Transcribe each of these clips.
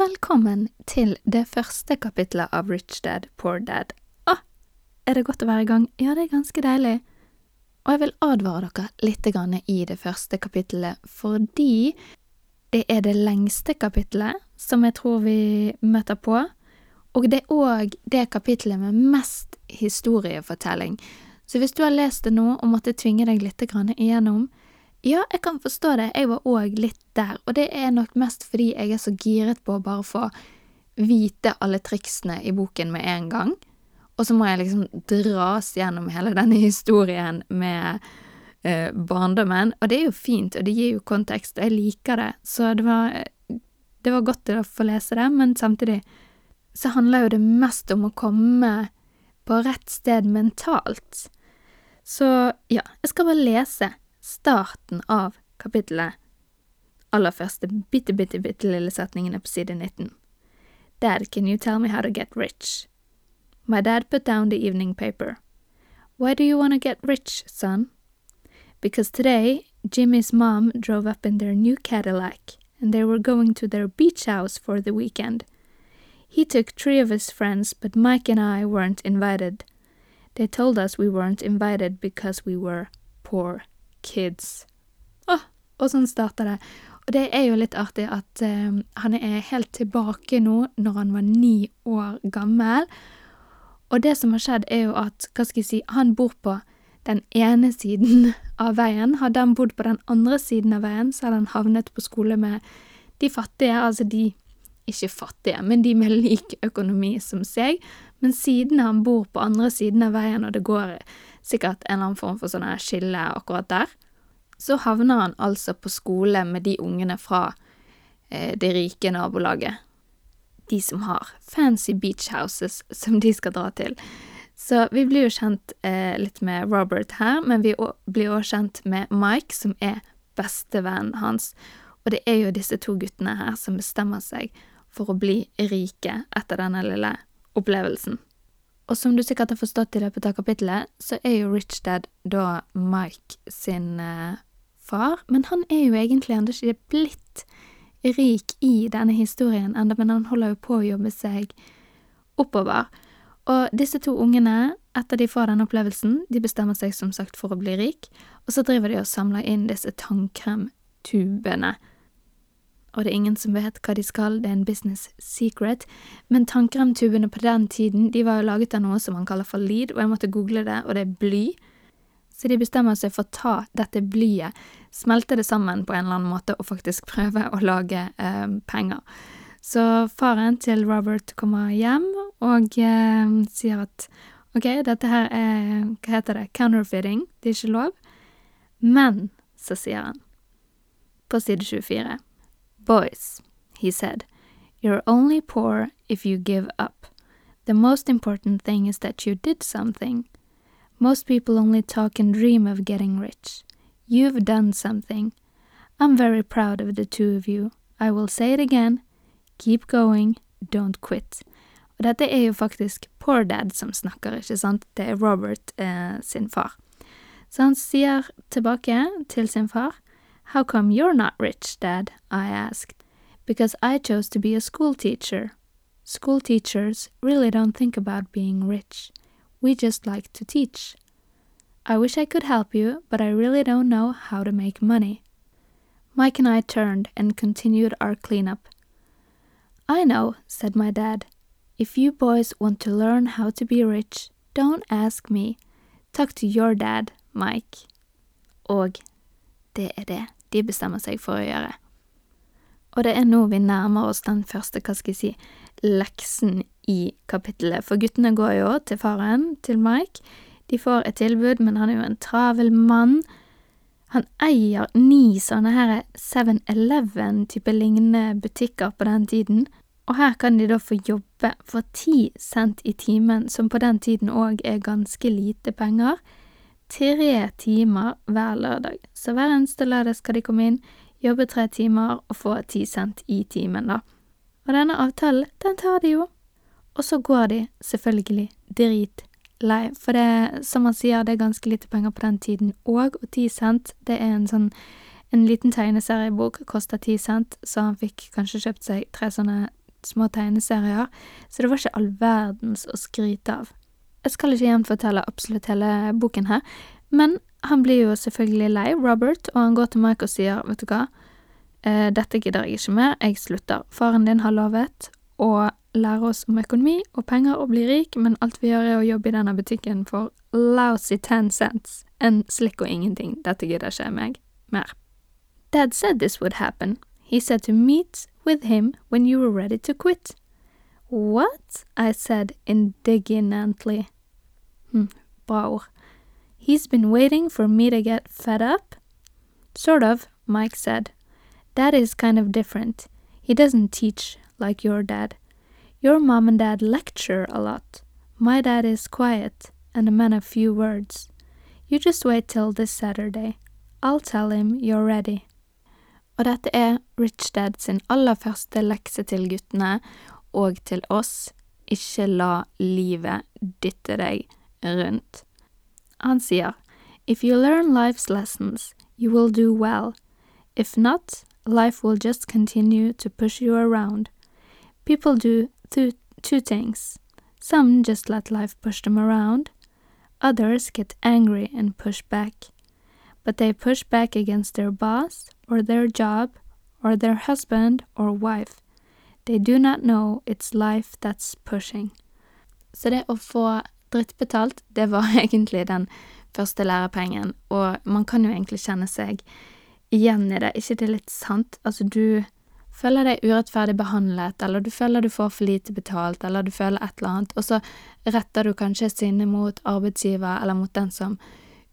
velkommen til det første kapitlet av Rich Dad Poor Dad. Å, er det godt å være i gang? Ja, det er ganske deilig. Og jeg vil advare dere litt i det første kapitlet, fordi det er det lengste kapitlet som jeg tror vi møter på, og det er òg det kapitlet med mest historiefortelling. Så hvis du har lest det nå og måtte tvinge deg litt igjennom, ja, jeg kan forstå det, jeg var òg litt der, og det er nok mest fordi jeg er så giret på å bare få vite alle triksene i boken med en gang, og så må jeg liksom dras gjennom hele denne historien med eh, barndommen, og det er jo fint, og det gir jo kontekst, og jeg liker det, så det var, det var godt å få lese det, men samtidig så handler jo det mest om å komme på rett sted mentalt. Så ja, jeg skal bare lese starten av kapittelet. Aller første bitte, bitte, bitte lille setningen er på side 19. Dad, can you tell me how to get rich? My dad put down the evening paper. Why do you want to get rich, son? Because today, Jimmy's mom drove up in their new Cadillac, and they were going to their beach house for the weekend. He took three of his friends, but Mike and I weren't invited. They told us we weren't invited because we were poor kids. Åh, og sånn starta det. Og det er jo litt artig at eh, han er helt tilbake nå, når han var ni år gammel. Og det som har skjedd, er jo at, hva skal jeg si, han bor på den ene siden av veien. Hadde han bodd på den andre siden av veien, så hadde han havnet på skole med de fattige, altså de ikke fattige, men de med lik økonomi som seg. Men siden han bor på andre siden av veien, og det går sikkert en eller annen form for sånn skille akkurat der, så havner han altså på skole med de ungene fra eh, det rike nabolaget. De som har fancy beach houses som de skal dra til. Så vi blir jo kjent eh, litt med Robert her, men vi blir òg kjent med Mike, som er bestevennen hans. Og det er jo disse to guttene her som bestemmer seg for å bli rike etter denne lille opplevelsen. Og som du sikkert har forstått i løpet av kapittelet, så er jo Rich Dad da Mike sin eh, far, men han er jo egentlig ennå ikke blitt rik i denne historien enda, men han holder jo på å jobbe seg oppover. Og disse to ungene, etter de får denne opplevelsen, de bestemmer seg som sagt for å bli rik, og så driver de og samler inn disse tannkremtubene og det er ingen som vet hva de skal, det er en business secret, men tannkremtubene på den tiden, de var jo laget av noe som man kaller for lead, og jeg måtte google det, og det er bly. Så de bestemmer seg for å ta dette blyet, smelte det sammen på en eller annen måte og faktisk prøve å lage eh, penger. Så faren til Robert kommer hjem og eh, sier at ok, dette her er, hva heter det, counterfeeding, det er ikke lov, men så sier han, på side 24 Boys, he said, you're only poor if you give up. The most important thing is that you did something. Most people only talk and dream of getting rich. You've done something. I'm very proud of the two of you. I will say it again. Keep going, don't quit. Og dette er jo faktisk Poor Dad som snakker, ikke sant? Det er Robert eh, sin far. Så han sier tilbake til sin far How come you're not rich, Dad? I asked. Because I chose to be a school teacher. School teachers really don't think about being rich. We just like to teach. I wish I could help you, but I really don't know how to make money. Mike and I turned and continued our cleanup. I know, said my dad. If you boys want to learn how to be rich, don't ask me. Talk to your dad, Mike. Og det er det de bestemmer seg for å gjøre. Og det er nå vi nærmer oss den første, hva skal jeg si, leksen i kapittelet, for guttene går jo til faren, til Mike. De får et tilbud, men han er jo en travel mann. Han eier ni sånne her 7-Eleven-type lignende butikker på den tiden, og her kan de da få jobbe for ti cent i timen, som på den tiden òg er ganske lite penger tre timer hver lørdag. Så hver eneste lørdag skal de komme inn, jobbe tre timer og få ti cent i timen, da. Og denne avtalen, den tar de jo. Og så går de selvfølgelig dritlei, for det, som han sier, det er ganske lite penger på den tiden òg, og ti cent, det er en sånn en liten tegneseriebok koster ti cent, så han fikk kanskje kjøpt seg tre sånne små tegneserier, så det var ikke all verdens å skryte av. Jeg skal ikke gjenfortelle absolutt hele boken her, men han blir jo selvfølgelig lei, Robert, og han går til Mike og sier, vet du hva, eh, dette gidder jeg ikke mer, jeg slutter. Faren din har lovet å lære oss om økonomi og penger og bli rik, men alt vi gjør er å jobbe i denne butikken for lousy ten cents. En slikk og ingenting, dette gidder ikke meg mer. Dad said this would happen. He said to meet with him when you were ready to quit. What? I said indignantly. Hm, bra. He's been waiting for me to get fed up? Sort of, Mike said. Dad is kind of different. He doesn't teach like your dad. Your mom and dad lecture a lot. My dad is quiet and a man of few words. You just wait till this Saturday. I'll tell him you're ready. Og dette er Rich Dad sin aller første lekse til guttene og til oss. Ikke la livet dytte deg rundt. Han sier, If you learn life's lessons, you will do well. If not, life will just continue to push you around. People do two, two things. Some just let life push them around. Others get angry and push back. But they push back against their boss, or their job, or their husband or wife. They do not know it's life that's pushing. Så det å få drittbetalt, det var egentlig den første lærepengen, og man kan jo egentlig kjenne seg igjen i det, ikke det er litt sant? Altså, du føler deg urettferdig behandlet, eller du føler du får for lite betalt, eller du føler et eller annet, og så retter du kanskje sinnet mot arbeidsgiver eller mot den som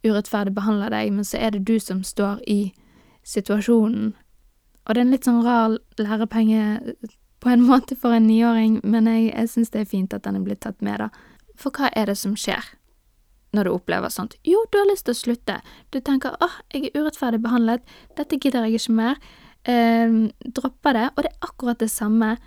urettferdig behandler deg, men så er det du som står i situasjonen. Og det er en litt sånn rar lærepenge på en måte for en niåring, men jeg, jeg syns det er fint at den er blitt tatt med, da. For hva er det som skjer når du opplever sånt? Jo, du har lyst til å slutte. Du tenker åh, jeg er urettferdig behandlet, dette gidder jeg ikke mer. Eh, dropper det. Og det er akkurat det samme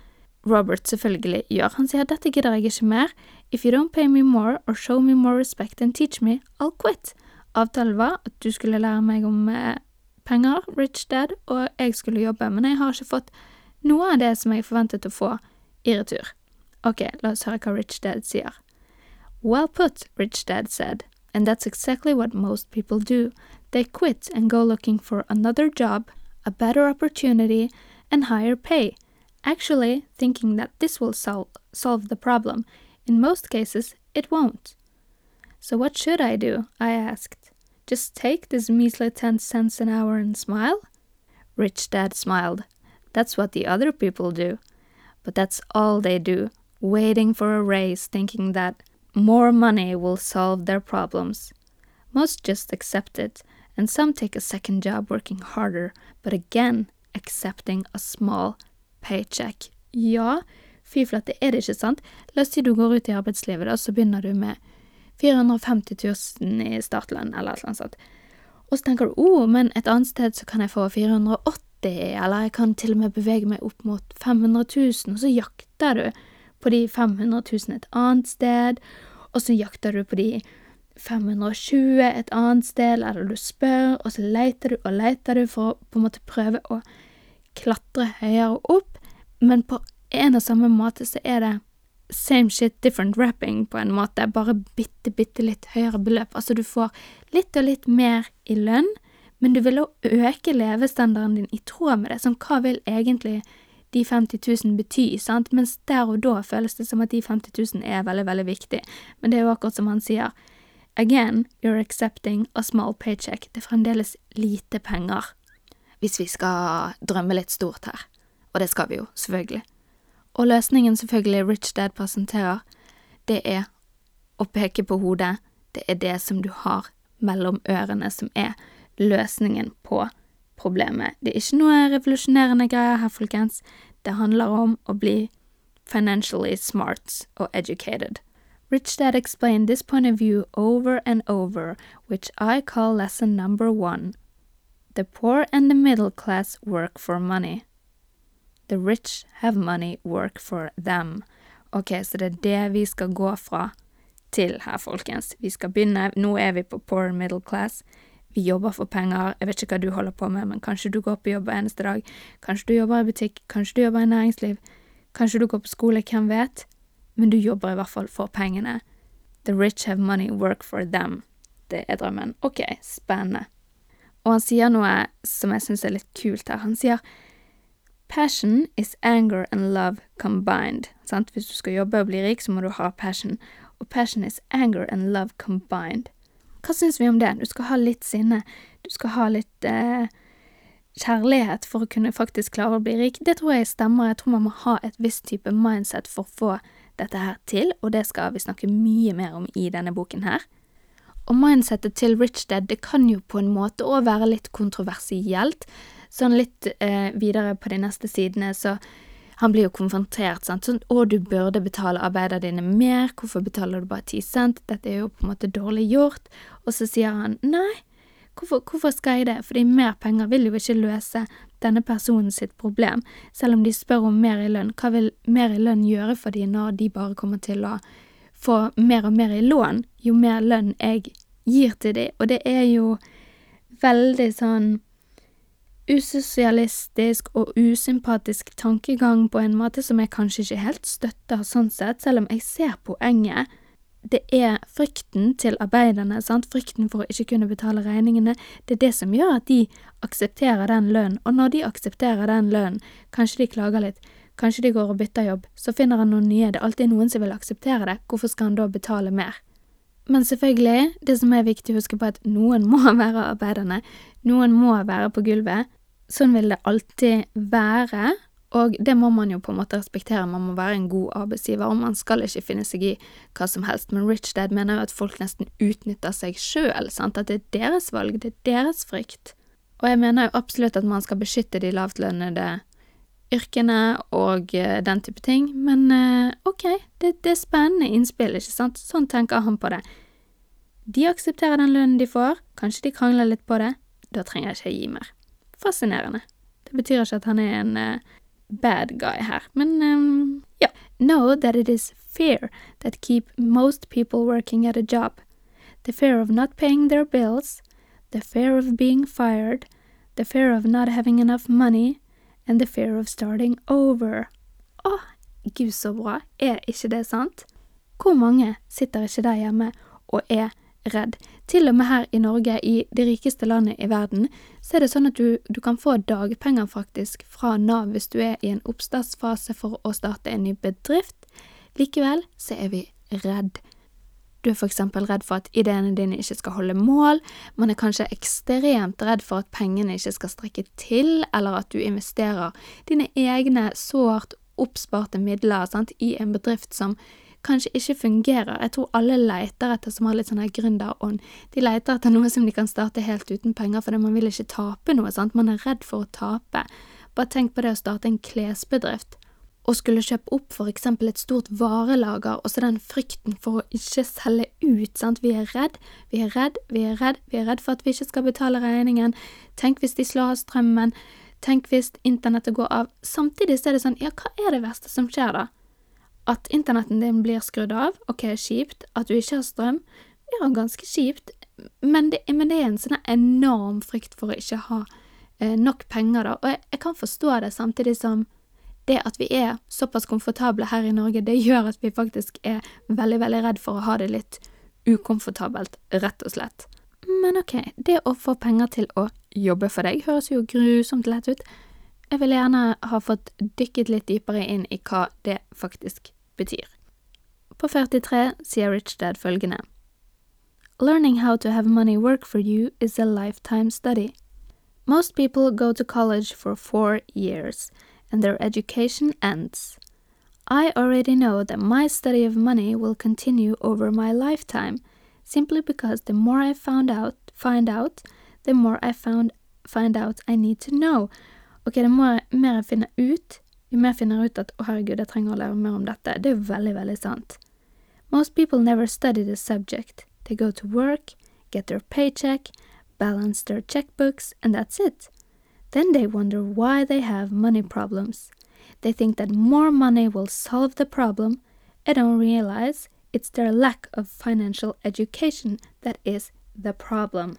Robert selvfølgelig gjør. Han sier dette gidder jeg ikke mer. If you don't pay me more or show me more respect and teach me, I'll quit. Avtalen var at du skulle lære meg om eh, penger, rich dad, og jeg skulle jobbe, men jeg har ikke fått noe av det som jeg forventet å få i retur. Ok, la oss høre hva Rich Dad sier. Well put, Rich Dad said. And that's exactly what most people do. They quit and go looking for another job, a better opportunity, and higher pay, actually thinking that this will sol- solve the problem. In most cases, it won't. So, what should I do? I asked. Just take this measly 10 cents an hour and smile? Rich Dad smiled. That's what the other people do. But that's all they do, waiting for a raise, thinking that more money will solve their problems. Most just accept it, and some take a second job working harder, but again accepting a small paycheck. Ja, fy flate, er det ikke sant? La oss si du går ut i arbeidslivet, da, så begynner du med 450 000 i startlønn, eller noe sånt. Og så tenker du oh, men et annet sted så kan jeg få 480, eller jeg kan til og med bevege meg opp mot 500 000, og så jakter du på de 500 000 et annet sted, og så jakter du på de 520 et annet sted, eller du spør, og så leter du og leter du for å på en måte prøve å klatre høyere opp, men på en og samme måte så er det same shit, different wrapping, på en måte, bare bitte, bitte litt høyere beløp. Altså, du får litt og litt mer i lønn, men du vil òg øke levestandarden din i tråd med det. Sånn, hva vil egentlig de 50 000 bety, sant, mens der og da føles det som at de 50 000 er veldig, veldig viktig, men det er jo akkurat som han sier, again, you're accepting a small paycheck, det er fremdeles lite penger, hvis vi skal drømme litt stort her, og det skal vi jo, selvfølgelig. Og løsningen selvfølgelig Rich Dad presenterer, det er å peke på hodet, det er det som du har mellom ørene som er løsningen på problemet. Det er ikke noe revolusjonerende greier her, folkens. Det handler om å bli financially smart og educated. Rich Dad explained this point of view over and over, which I call lesson number one. The poor and the middle class work for money. The rich have money work for them. Ok, så det er det vi skal gå fra til her, folkens. Vi skal begynne, nå er vi på poor middle class vi jobber for penger, jeg vet ikke hva du holder på med, men kanskje du går på jobb hver eneste dag, kanskje du jobber i butikk, kanskje du jobber i næringsliv, Kanskje du går på skole, hvem vet? Men du jobber i hvert fall for pengene. The rich have money, work for them. Det er drømmen. Ok, spennende. Og han sier noe som jeg syns er litt kult her. Han sier Passion is anger and love combined. Sant? Hvis du skal jobbe og bli rik, så må du ha passion. Og passion is anger and love combined. Hva syns vi om det? Du skal ha litt sinne. Du skal ha litt eh, kjærlighet for å kunne faktisk klare å bli rik. Det tror jeg stemmer. Jeg tror man må ha et visst type mindset for å få dette her til, og det skal vi snakke mye mer om i denne boken her. Og mindsettet til Rich Dad, det kan jo på en måte òg være litt kontroversielt. Sånn litt eh, videre på de neste sidene, så han blir jo konfrontert, sant, sånn å, du burde betale arbeiderne dine mer, hvorfor betaler du bare ti cent, dette er jo på en måte dårlig gjort, og så sier han nei, hvorfor, hvorfor skal jeg det, fordi mer penger vil jo ikke løse denne personen sitt problem, selv om de spør om mer i lønn, hva vil mer i lønn gjøre for de når de bare kommer til å få mer og mer i lån, jo mer lønn jeg gir til de, og det er jo veldig sånn usosialistisk og usympatisk tankegang på en måte som jeg kanskje ikke helt støtter sånn sett, selv om jeg ser poenget. Det er frykten til arbeiderne, sant, frykten for å ikke kunne betale regningene, det er det som gjør at de aksepterer den lønnen, og når de aksepterer den lønnen, kanskje de klager litt, kanskje de går og bytter jobb, så finner han noen nye, det er alltid noen som vil akseptere det, hvorfor skal han da betale mer? Men selvfølgelig, det som er viktig å huske på, er at noen må være arbeiderne, noen må være på gulvet, Sånn vil det alltid være, og det må man jo på en måte respektere, man må være en god arbeidsgiver, og man skal ikke finne seg i hva som helst, men Rich Dad mener jo at folk nesten utnytter seg sjøl, at det er deres valg, det er deres frykt. Og jeg mener jo absolutt at man skal beskytte de lavtlønnede yrkene og uh, den type ting, men uh, ok, det, det, er spennende innspill, ikke sant, sånn tenker han på det. De aksepterer den lønnen de får, kanskje de krangler litt på det, da trenger jeg ikke gi mer fascinerende. Det betyr ikke at han er en uh, bad guy her, men um, ja. Know that it is fear that keep most people working at a job. The fear of not paying their bills, the fear of being fired, the fear of not having enough money, and the fear of starting over. Å, gud så bra, er ikke det sant? Hvor mange sitter ikke der hjemme og er redd. Til og med her i Norge, i det rikeste landet i verden, så er det sånn at du, du kan få dagpenger faktisk fra Nav hvis du er i en oppstartsfase for å starte en ny bedrift. Likevel så er vi redd. Du er eksempel redd for at ideene dine ikke skal holde mål, man er kanskje ekstremt redd for at pengene ikke skal strekke til, eller at du investerer dine egne sårt oppsparte midler sant, i en bedrift som kanskje ikke fungerer. Jeg tror alle leter etter som har litt sånn her gründerånd. De leter etter noe som de kan starte helt uten penger, fordi man vil ikke tape noe, sant. Man er redd for å tape. Bare tenk på det å starte en klesbedrift. Og skulle kjøpe opp for eksempel et stort varelager, og så den frykten for å ikke selge ut, sant. Vi er redd, vi er redd, vi er redd, vi er redd for at vi ikke skal betale regningen. Tenk hvis de slår av strømmen. Tenk hvis internettet går av. Samtidig så er det sånn, ja, hva er det verste som skjer da? At internetten din blir skrudd av, ok, kjipt. At du ikke har strøm, ja, ganske kjipt. Men det, men det er en sånn enorm frykt for å ikke ha eh, nok penger, da. Og jeg, jeg, kan forstå det, samtidig som det at vi er såpass komfortable her i Norge, det gjør at vi faktisk er veldig, veldig redd for å ha det litt ukomfortabelt, rett og slett. Men ok, det å få penger til å jobbe for deg høres jo grusomt lett ut. Jeg vil gjerne ha fått dykket litt dypere inn i hva det faktisk betyr. På 43 sier Rich Dad følgende Learning how to have money work for you is a lifetime study. Most people go to college for four years, and their education ends. I already know that my study of money will continue over my lifetime, simply because the more I found out, find out, the more I found find out I need to know, Ok, det må mer jeg finner ut, jo mer jeg ut at å herregud, jeg trenger å lære mer om dette. Det er veldig, veldig sant. Most people never study the subject. They go to work, get their paycheck, balance their checkbooks, and that's it. Then they wonder why they have money problems. They think that more money will solve the problem and don't realize it's their lack of financial education that is the problem.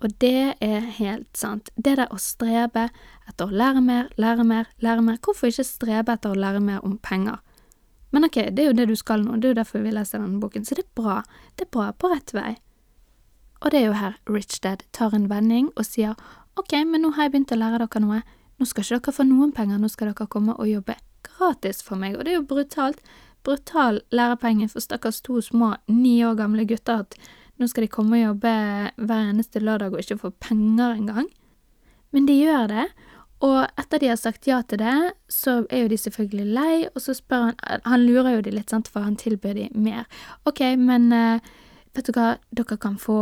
Og det er helt sant. Det der å strebe etter å lære mer, lære mer, lære mer Hvorfor ikke strebe etter å lære mer om penger? Men ok, det er jo det du skal nå, det er jo derfor vi leser denne boken, så det er bra. Det er bra, på rett vei. Og det er jo her Rich Dad tar en vending og sier ok, men nå har jeg begynt å lære dere noe, nå skal ikke dere få noen penger, nå skal dere komme og jobbe gratis for meg, og det er jo brutalt. Brutal lærepenge for stakkars to små ni år gamle gutter at nå skal de komme og jobbe hver eneste lørdag og ikke få penger engang. Men de gjør det, og etter de har sagt ja til det, så er jo de selvfølgelig lei, og så spør han Han lurer jo de litt, sant, for han tilbyr de mer. Ok, men uh, vet du hva, dere kan få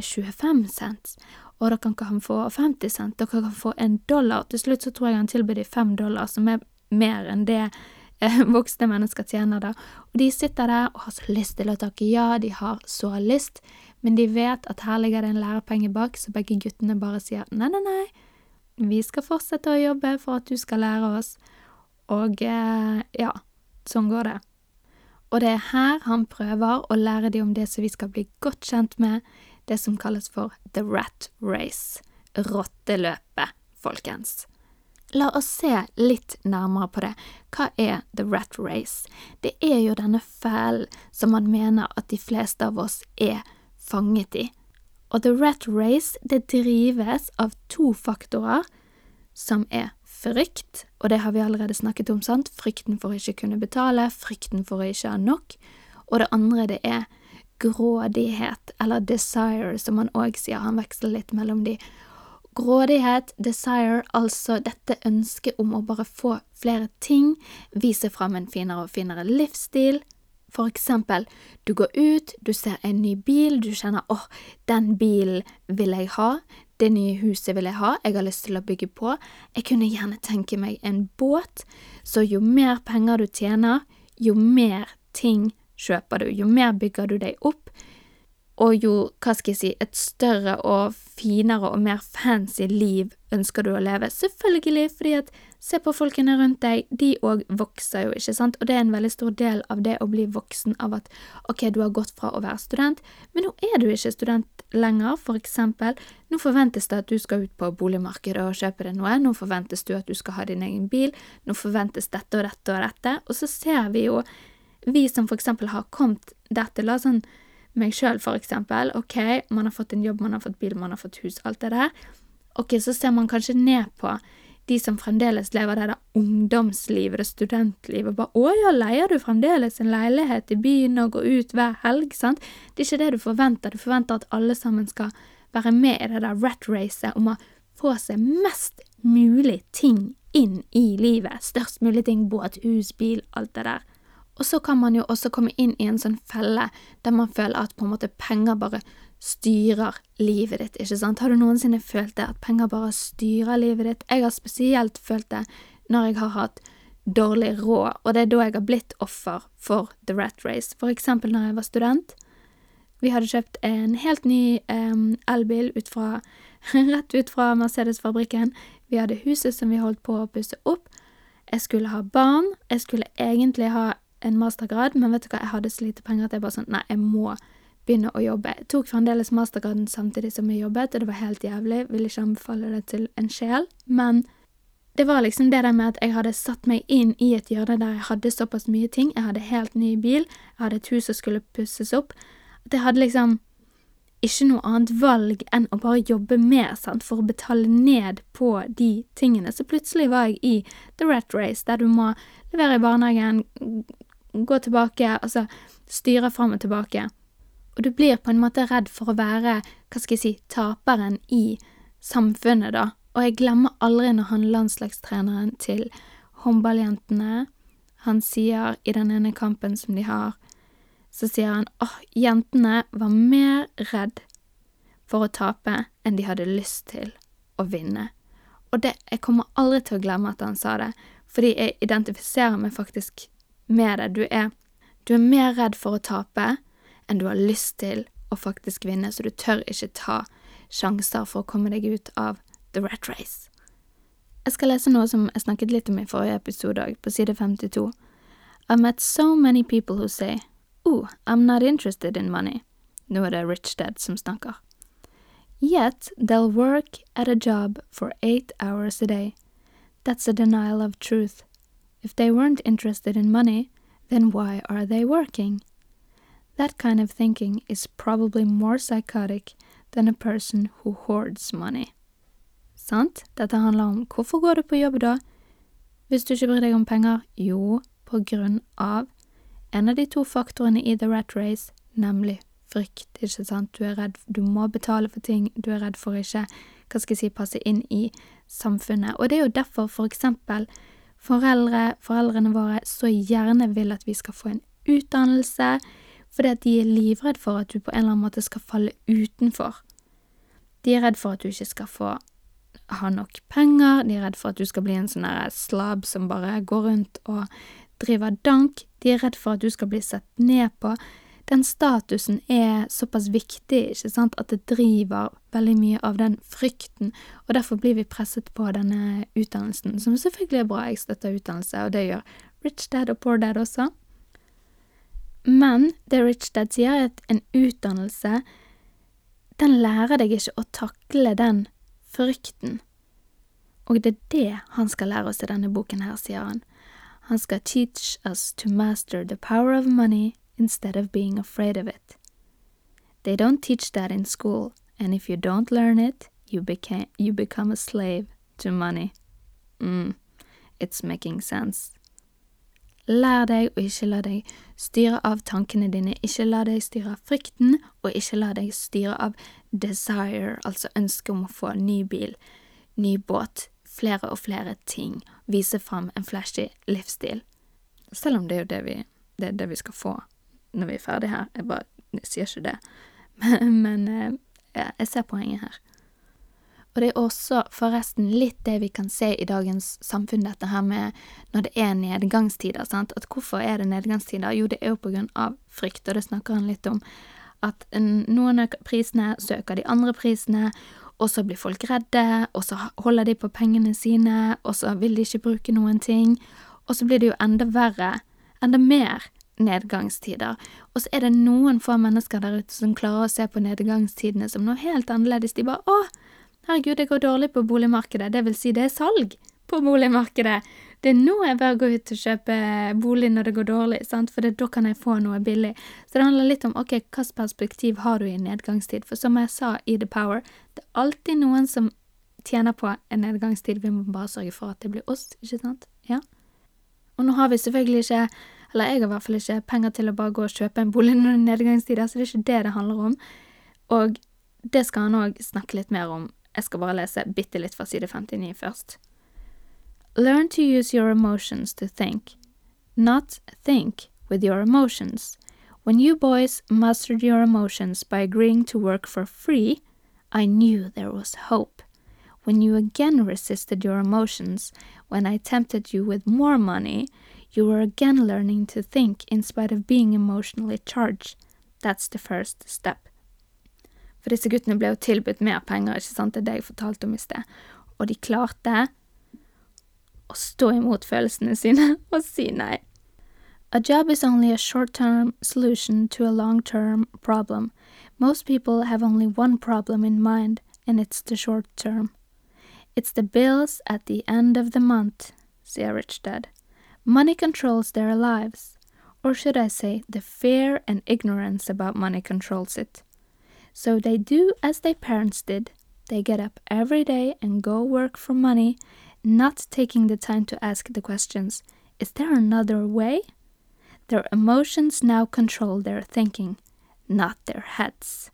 25 cent, og dere kan få 50 cent, dere kan få en dollar. Til slutt så tror jeg han tilbyr de fem dollar, som er mer enn det eh, voksne mennesker tjener da. Og de sitter der og har så lyst til å takke ja, de har så lyst, men de vet at her ligger det en lærepenge bak, så begge guttene bare sier nei, nei, nei, vi skal fortsette å jobbe for at du skal lære oss, og eh, ja, sånn går det. Og det er her han prøver å lære dem om det som vi skal bli godt kjent med, det som kalles for the rat race, rotteløpet, folkens. La oss se litt nærmere på det. Hva er the rat race? Det er jo denne fellen som man mener at de fleste av oss er fanget i. Og the rat race, det drives av to faktorer, som er frykt, og det har vi allerede snakket om, sant, frykten for å ikke kunne betale, frykten for å ikke ha nok, og det andre det er grådighet, eller desire, som han òg sier, han veksler litt mellom de, Grådighet, desire, altså dette ønsket om å bare få flere ting, vise fram en finere og finere livsstil. For eksempel, du går ut, du ser en ny bil, du kjenner åh, oh, den bilen vil jeg ha, det nye huset vil jeg ha, jeg har lyst til å bygge på, jeg kunne gjerne tenke meg en båt, så jo mer penger du tjener, jo mer ting kjøper du, jo mer bygger du deg opp, og jo, hva skal jeg si, et større og finere og mer fancy liv ønsker du å leve. Selvfølgelig, fordi at se på folkene rundt deg, de òg vokser jo, ikke sant, og det er en veldig stor del av det å bli voksen av at ok, du har gått fra å være student, men nå er du ikke student lenger, for eksempel, nå forventes det at du skal ut på boligmarkedet og kjøpe deg noe, nå forventes du at du skal ha din egen bil, nå forventes dette og dette og dette, og så ser vi jo, vi som eksempel har kommet dette, la sånn meg sjøl, eksempel. Ok, man har fått en jobb, man har fått bil, man har fått hus, alt det der. Ok, så ser man kanskje ned på de som fremdeles lever det der ungdomslivet, det studentlivet. Bare 'Å ja, leier du fremdeles en leilighet i byen og går ut hver helg?' sant? Det er ikke det du forventer. Du forventer at alle sammen skal være med i det der rat racet om å få seg mest mulig ting inn i livet. Størst mulig ting, båt, hus, bil, alt det der. Og så kan man jo også komme inn i en sånn felle der man føler at på en måte penger bare styrer livet ditt, ikke sant? Har du noensinne følt det, at penger bare styrer livet ditt? Jeg har spesielt følt det når jeg har hatt dårlig råd, og det er da jeg har blitt offer for the rat race. For eksempel når jeg var student. Vi hadde kjøpt en helt ny um, elbil ut fra, rett ut fra Mercedes-fabrikken. Vi hadde huset som vi holdt på å pusse opp. Jeg skulle ha barn. Jeg skulle egentlig ha en mastergrad, men vet du hva, jeg hadde så lite penger at jeg bare sånn, nei, jeg må begynne å jobbe. Jeg tok fremdeles mastergraden samtidig som jeg jobbet, og det var helt jævlig, vil ikke anbefale det til en sjel, men det var liksom det der med at jeg hadde satt meg inn i et hjørne der jeg hadde såpass mye ting, jeg hadde helt ny bil, jeg hadde et hus som skulle pusses opp, at jeg hadde liksom ikke noe annet valg enn å bare jobbe mer, sant, for å betale ned på de tingene. Så plutselig var jeg i the rat race, der du må levere i barnehagen, gå tilbake, altså styre fram og tilbake. Og du blir på en måte redd for å være, hva skal jeg si, taperen i samfunnet, da. Og jeg glemmer aldri når han landslagstreneren til håndballjentene, han sier i den ene kampen som de har, så sier han åh, jentene var mer redd for å tape enn de hadde lyst til å vinne. Og det, jeg kommer aldri til å glemme at han sa det, fordi jeg identifiserer meg faktisk med det. Du er, du er mer redd for å tape enn du har lyst til å faktisk vinne, så du tør ikke ta sjanser for å komme deg ut av the rat race. Jeg skal lese noe som jeg snakket litt om i forrige episode på side 52. I've met so many people who say, oh, I'm not interested in money. Nå er det Rich Dad som snakker. Yet they'll work at a job for eight hours a day. That's a denial of truth. If they weren't interested in money, then why are they working? That kind of thinking is probably more psychotic than a person who hoards money. Sant? Dette handler om hvorfor går du på jobb da? Hvis du ikke bryr deg om penger? Jo, på grunn av en av de to faktorene i the rat race, nemlig frykt, ikke sant? Du er redd, du må betale for ting, du er redd for ikke, hva skal jeg si, passe inn i samfunnet. Og det er jo derfor for eksempel foreldre, foreldrene våre, så gjerne vil at vi skal få en utdannelse, fordi at de er livredd for at du på en eller annen måte skal falle utenfor. De er redd for at du ikke skal få ha nok penger, de er redd for at du skal bli en sånn slab som bare går rundt og driver dank, de er redd for at du skal bli sett ned på. Den statusen er såpass viktig, ikke sant, at det driver veldig mye av den frykten, og derfor blir vi presset på denne utdannelsen, som selvfølgelig er bra, jeg støtter utdannelse, og det gjør Rich Dad og Poor Dad også. Men det Rich Dad sier, er at en utdannelse, den lærer deg ikke å takle den frykten. Og det er det han skal lære oss i denne boken her, sier han. Han skal teach us to master the power of money instead of being afraid of it. They don't teach that in school, and if you don't learn it, you, beca you become a slave to money. Mm, it's making sense. Lær deg å ikke la deg styre av tankene dine, ikke la deg styre av frykten, og ikke la deg styre av desire, altså ønsket om å få ny bil, ny båt, flere og flere ting, vise fram en flashy livsstil. Selv om det er jo det vi, det, det vi skal få når vi er ferdig her. Jeg bare jeg sier ikke det. Men, men eh, ja, jeg ser poenget her. Og det er også forresten litt det vi kan se i dagens samfunn, dette her med når det er nedgangstider, sant. At hvorfor er det nedgangstider? Jo, det er jo på grunn av frykt, og det snakker han litt om. At noen øker prisene, så de andre prisene, og så blir folk redde, og så holder de på pengene sine, og så vil de ikke bruke noen ting, og så blir det jo enda verre, enda mer nedgangstider. Og så er det noen få mennesker der ute som klarer å se på nedgangstidene som noe helt annerledes. De bare å, herregud, det går dårlig på boligmarkedet, det vil si det er salg på boligmarkedet. Det er nå jeg bør gå ut og kjøpe bolig når det går dårlig, sant? for det, da kan jeg få noe billig. Så det handler litt om ok, hvilket perspektiv har du i nedgangstid, for som jeg sa i The Power, det er alltid noen som tjener på en nedgangstid, vi må bare sørge for at det blir oss, ikke sant? Ja. Og nå har vi selvfølgelig ikke, eller jeg har i hvert fall ikke, penger til å bare gå og kjøpe en bolig når det er nedgangstider, så det er ikke det det handler om. Og det skal han òg snakke litt mer om. Jeg skal bare lese bitte litt fra side 59 først. Learn to use your emotions to think, not think with your emotions. When you boys mastered your emotions by agreeing to work for free, I knew there was hope. When you again resisted your emotions, when I tempted you with more money, you were again learning to think in spite of being emotionally charged. That's the first step. For disse guttene ble jo tilbudt mer penger, ikke sant, det er det jeg fortalte om i sted, og de klarte å stå imot følelsene sine og si nei. A job is only a short term solution to a long term problem. Most people have only one problem in mind, and it's the short term. It's the bills at the end of the month, sier Rich Dad. Money controls their lives. Or should I say, the fear and ignorance about money controls it. So they do as their parents did. They get up every day and go work for money not taking the time to ask the questions Is there another way? Their emotions now control their thinking, not their heads.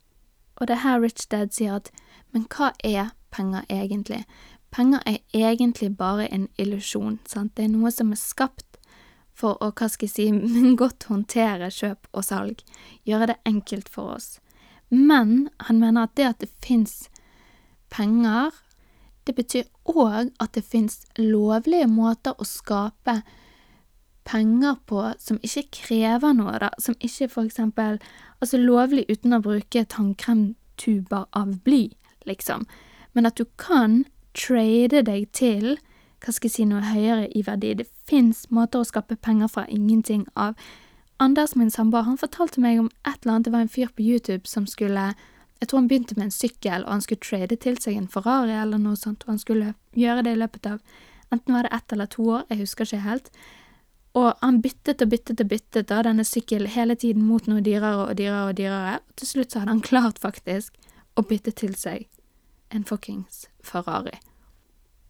Og det her Rich Dad sier at men hva er penger egentlig? Penger er egentlig bare en illusjon? Det er noe som er skapt for å, hva skal jeg si, godt håndtere kjøp og salg, gjøre det enkelt for oss. Men han mener at det at det fins penger det betyr òg at det fins lovlige måter å skape penger på som ikke krever noe, da, som ikke for eksempel Altså lovlig uten å bruke tannkremtuber av bly, liksom, men at du kan trade deg til hva skal jeg si, noe høyere i verdi. Det fins måter å skape penger fra ingenting av. Anders, min samboer, han fortalte meg om et eller annet, det var en fyr på YouTube som skulle Jeg tror han begynte med en sykkel, og han skulle trade til seg en Ferrari eller noe sånt, og han skulle gjøre det i løpet av enten var det ett eller to år, jeg husker ikke helt. Og han byttet og byttet og byttet da denne sykkelen hele tiden mot noe dyrere og dyrere og dyrere, og til slutt så hadde han klart faktisk å bytte til seg en fuckings Ferrari.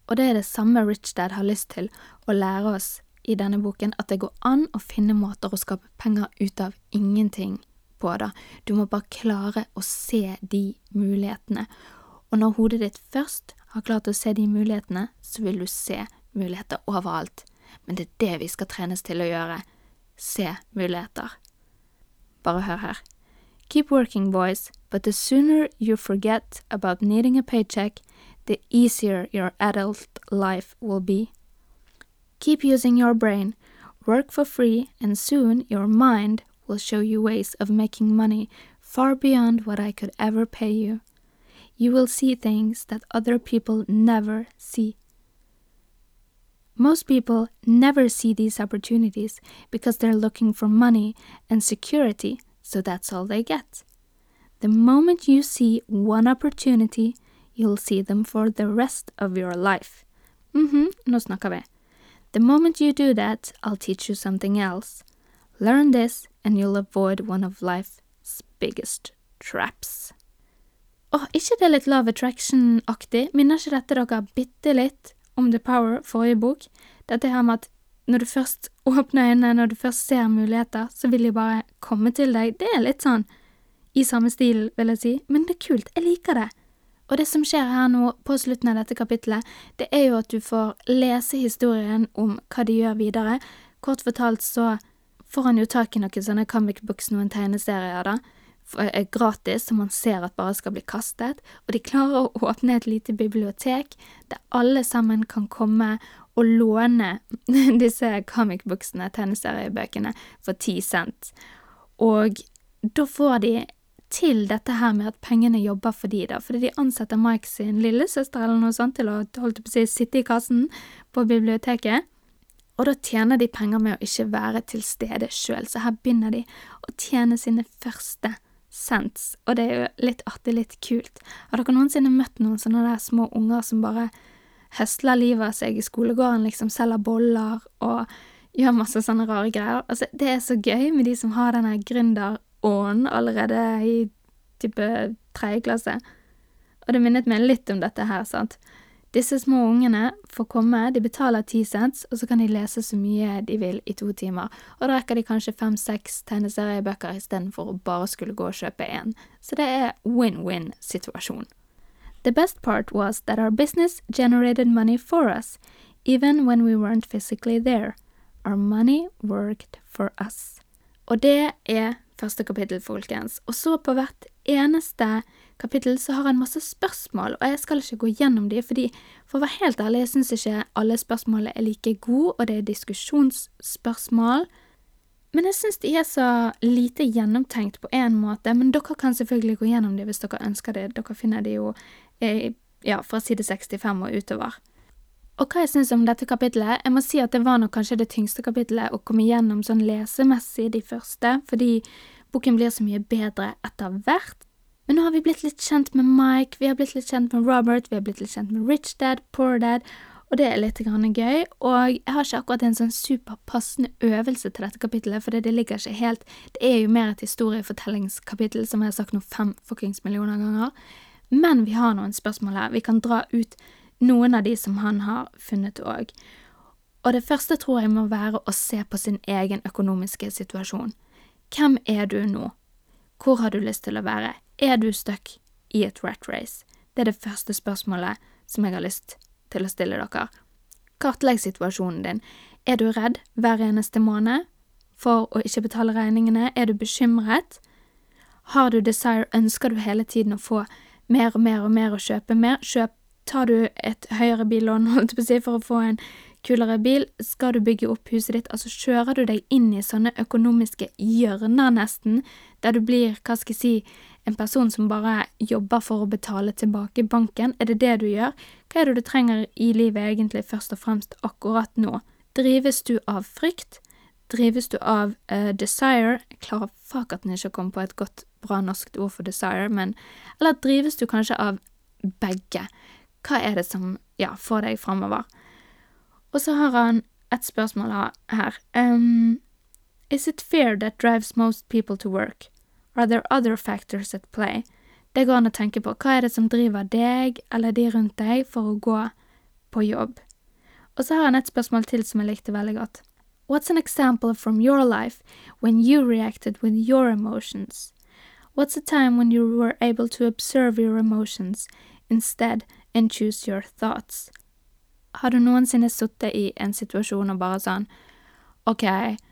Og det er det samme Rich Dad har lyst til å lære oss i denne boken, at det går an å finne måter å skape penger ut av ingenting på det. Du må bare klare å se de mulighetene. Og når hodet ditt først har klart å se de mulighetene, så vil du se muligheter overalt. Men det er det vi skal trenes til å gjøre. Se muligheter. Bare hør her. Keep working, boys, but the sooner you forget about needing a paycheck, the easier your adult life will be. Keep using your brain, work for free, and soon your mind will show you ways of making money far beyond what I could ever pay you. You will see things that other people never see. Most people never see these opportunities because they're looking for money and security, so that's all they get. The moment you see one opportunity, you'll see them for the rest of your life. Mhm, nå snakker vi. The moment you do that, I'll teach you something else. Learn this, and you'll avoid one of life's biggest traps. Åh, ikke det litt Love Attraction-aktig? Minner ikke dette dere bitte litt om The Power, forrige bok? Dette her med at når du først åpner øynene, når du først ser muligheter, så vil de bare komme til deg. Det er litt sånn i samme stil, vil jeg si, men det er kult. Jeg liker det. Og det som skjer her nå, på slutten av dette kapittelet, det er jo at du får lese historien om hva de gjør videre. Kort fortalt så får han jo tak i noen sånne comic books, noen tegneserier, da, er gratis, som man ser at bare skal bli kastet, og de klarer å åpne et lite bibliotek der alle sammen kan komme og låne disse comic booksene, tegneseriebøkene, for ti cent. Og da får de til dette her med at pengene jobber for de, da, fordi de ansetter Mike sin lillesøster eller noe sånt til å holdt på å si, sitte i kassen på biblioteket. Og da tjener de penger med å ikke være til stede sjøl, så her begynner de å tjene sine første cents, og det er jo litt artig, litt kult. Har dere noensinne møtt noen sånne der små unger som bare høsler livet av seg i skolegården, liksom selger boller og gjør masse sånne rare greier? Altså, det er så gøy med de som har denne gründerånden allerede i type tredje klasse. Og det minnet meg litt om dette her, sant. Disse små ungene får komme, de betaler ti cents, og så kan de lese så mye de vil i to timer, og da rekker de kanskje fem-seks tegneseriebøker istedenfor å bare skulle gå og kjøpe én, så det er win-win-situasjon. The best part was that our business generated money for us, even when we weren't physically there. Our money worked for us. Og det er første kapittel, folkens. Og så på hvert eneste kapittel så har en masse spørsmål, og jeg skal ikke gå gjennom de, fordi for å være helt ærlig, jeg syns ikke alle spørsmålene er like gode, og det er diskusjonsspørsmål. Men jeg syns de er så lite gjennomtenkt på en måte, men dere kan selvfølgelig gå gjennom de hvis dere ønsker det, dere finner de jo ja, fra side 65 og utover. Og hva jeg syns om dette kapittelet? Jeg må si at det var nok kanskje det tyngste kapittelet å komme gjennom sånn lesemessig, de første, fordi boken blir så mye bedre etter hvert. Men nå har vi blitt litt kjent med Mike, vi har blitt litt kjent med Robert, vi har blitt litt kjent med Rich Dad, Poor Dad, og det er litt grann gøy. Og jeg har ikke akkurat en sånn superpassende øvelse til dette kapittelet, for det ligger ikke helt Det er jo mer et historiefortellingskapittel, som jeg har sagt nå fem fuckings millioner ganger. Men vi har noen spørsmål her. Vi kan dra ut noen av de som han har funnet òg. Og det første tror jeg må være å se på sin egen økonomiske situasjon. Hvem er du nå? Hvor har du lyst til å være? Er du stuck i et rat race? Det er det første spørsmålet som jeg har lyst til å stille dere. Kartlegg situasjonen din. Er du redd hver eneste måned for å ikke betale regningene? Er du bekymret? Har du desire, ønsker du hele tiden å få mer og mer og mer og kjøpe mer? Kjøp, tar du et høyere billån, for å få en kulere bil, skal du bygge opp huset ditt, altså kjører du deg inn i sånne økonomiske hjørner, nesten, der du blir, hva skal jeg si, en person som bare jobber for å betale tilbake banken, er det det du gjør? Hva er det du trenger i livet egentlig først og fremst akkurat nå? Drives du av frykt? Drives du av uh, desire Jeg klarer fakaten ikke å komme på et godt, bra norsk ord for desire, men Eller drives du kanskje av begge? Hva er det som, ja, får deg framover? Og så har han et spørsmål her. Um, is it fear that drives most people to work? Are there other factors at play? Det går an å tenke på hva er det som driver deg eller de rundt deg for å gå på jobb. Og så har han et spørsmål til som jeg likte veldig godt. What's an example from your life when you reacted with your emotions? What's a time when you were able to observe your emotions instead and choose your thoughts? Har du noensinne sittet i en situasjon og bare sånn OK, Mm,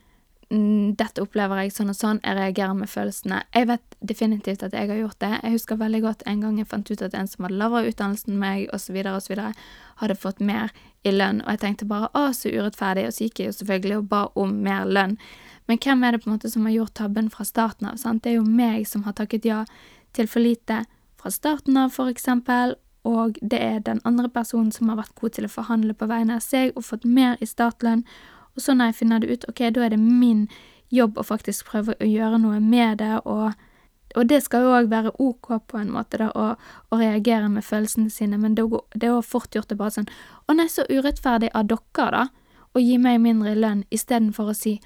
dette opplever jeg sånn og sånn, jeg reagerer med følelsene. Jeg vet definitivt at jeg har gjort det. Jeg husker veldig godt en gang jeg fant ut at en som hadde lavere utdannelse enn meg, osv., osv., hadde fått mer i lønn, og jeg tenkte bare å, så urettferdig, og så gikk jeg jo selvfølgelig og ba om mer lønn. Men hvem er det på en måte som har gjort tabben fra starten av, sant? Det er jo meg som har takket ja til for lite fra starten av, for eksempel, og det er den andre personen som har vært god til å forhandle på vegne av seg og fått mer i startlønn, og så når jeg finner det ut, ok, da er det min jobb å faktisk prøve å gjøre noe med det, og, og det skal jo òg være ok på en måte, da, å, å reagere med følelsene sine, men det, er jo fort gjort det bare sånn Å nei, så urettferdig av dere, da, å gi meg mindre lønn, istedenfor å si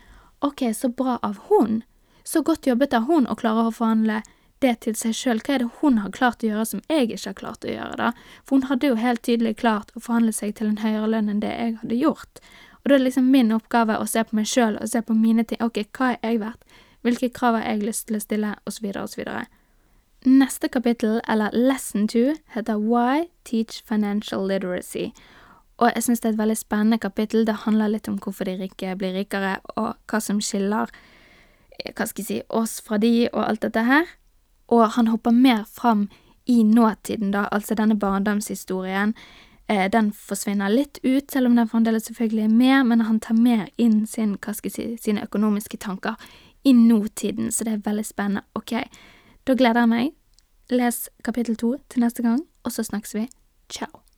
ok, så bra av hun, så godt jobbet av hun å klare å forhandle det til seg sjøl, hva er det hun har klart å gjøre som jeg ikke har klart å gjøre, da? For hun hadde jo helt tydelig klart å forhandle seg til en høyere lønn enn det jeg hadde gjort. Og da er liksom min oppgave å se på meg sjøl og se på mine ting. Ok, hva er jeg verdt? Hvilke krav har jeg lyst til å stille? Og så videre og så videre. Neste kapittel, eller lesson two, heter Why Teach Financial Literacy. Og jeg syns det er et veldig spennende kapittel. Det handler litt om hvorfor de rike blir rikere, og hva som skiller eh, hva skal jeg si, oss fra de, og alt dette her. Og han hopper mer fram i nåtiden, da, altså denne barndomshistorien. Eh, den forsvinner litt ut, selv om den fremdeles selvfølgelig er med, men han tar mer inn sin, si, sine økonomiske tanker i nåtiden, så det er veldig spennende. Ok, da gleder jeg meg. Les kapittel to til neste gang, og så snakkes vi. Ciao.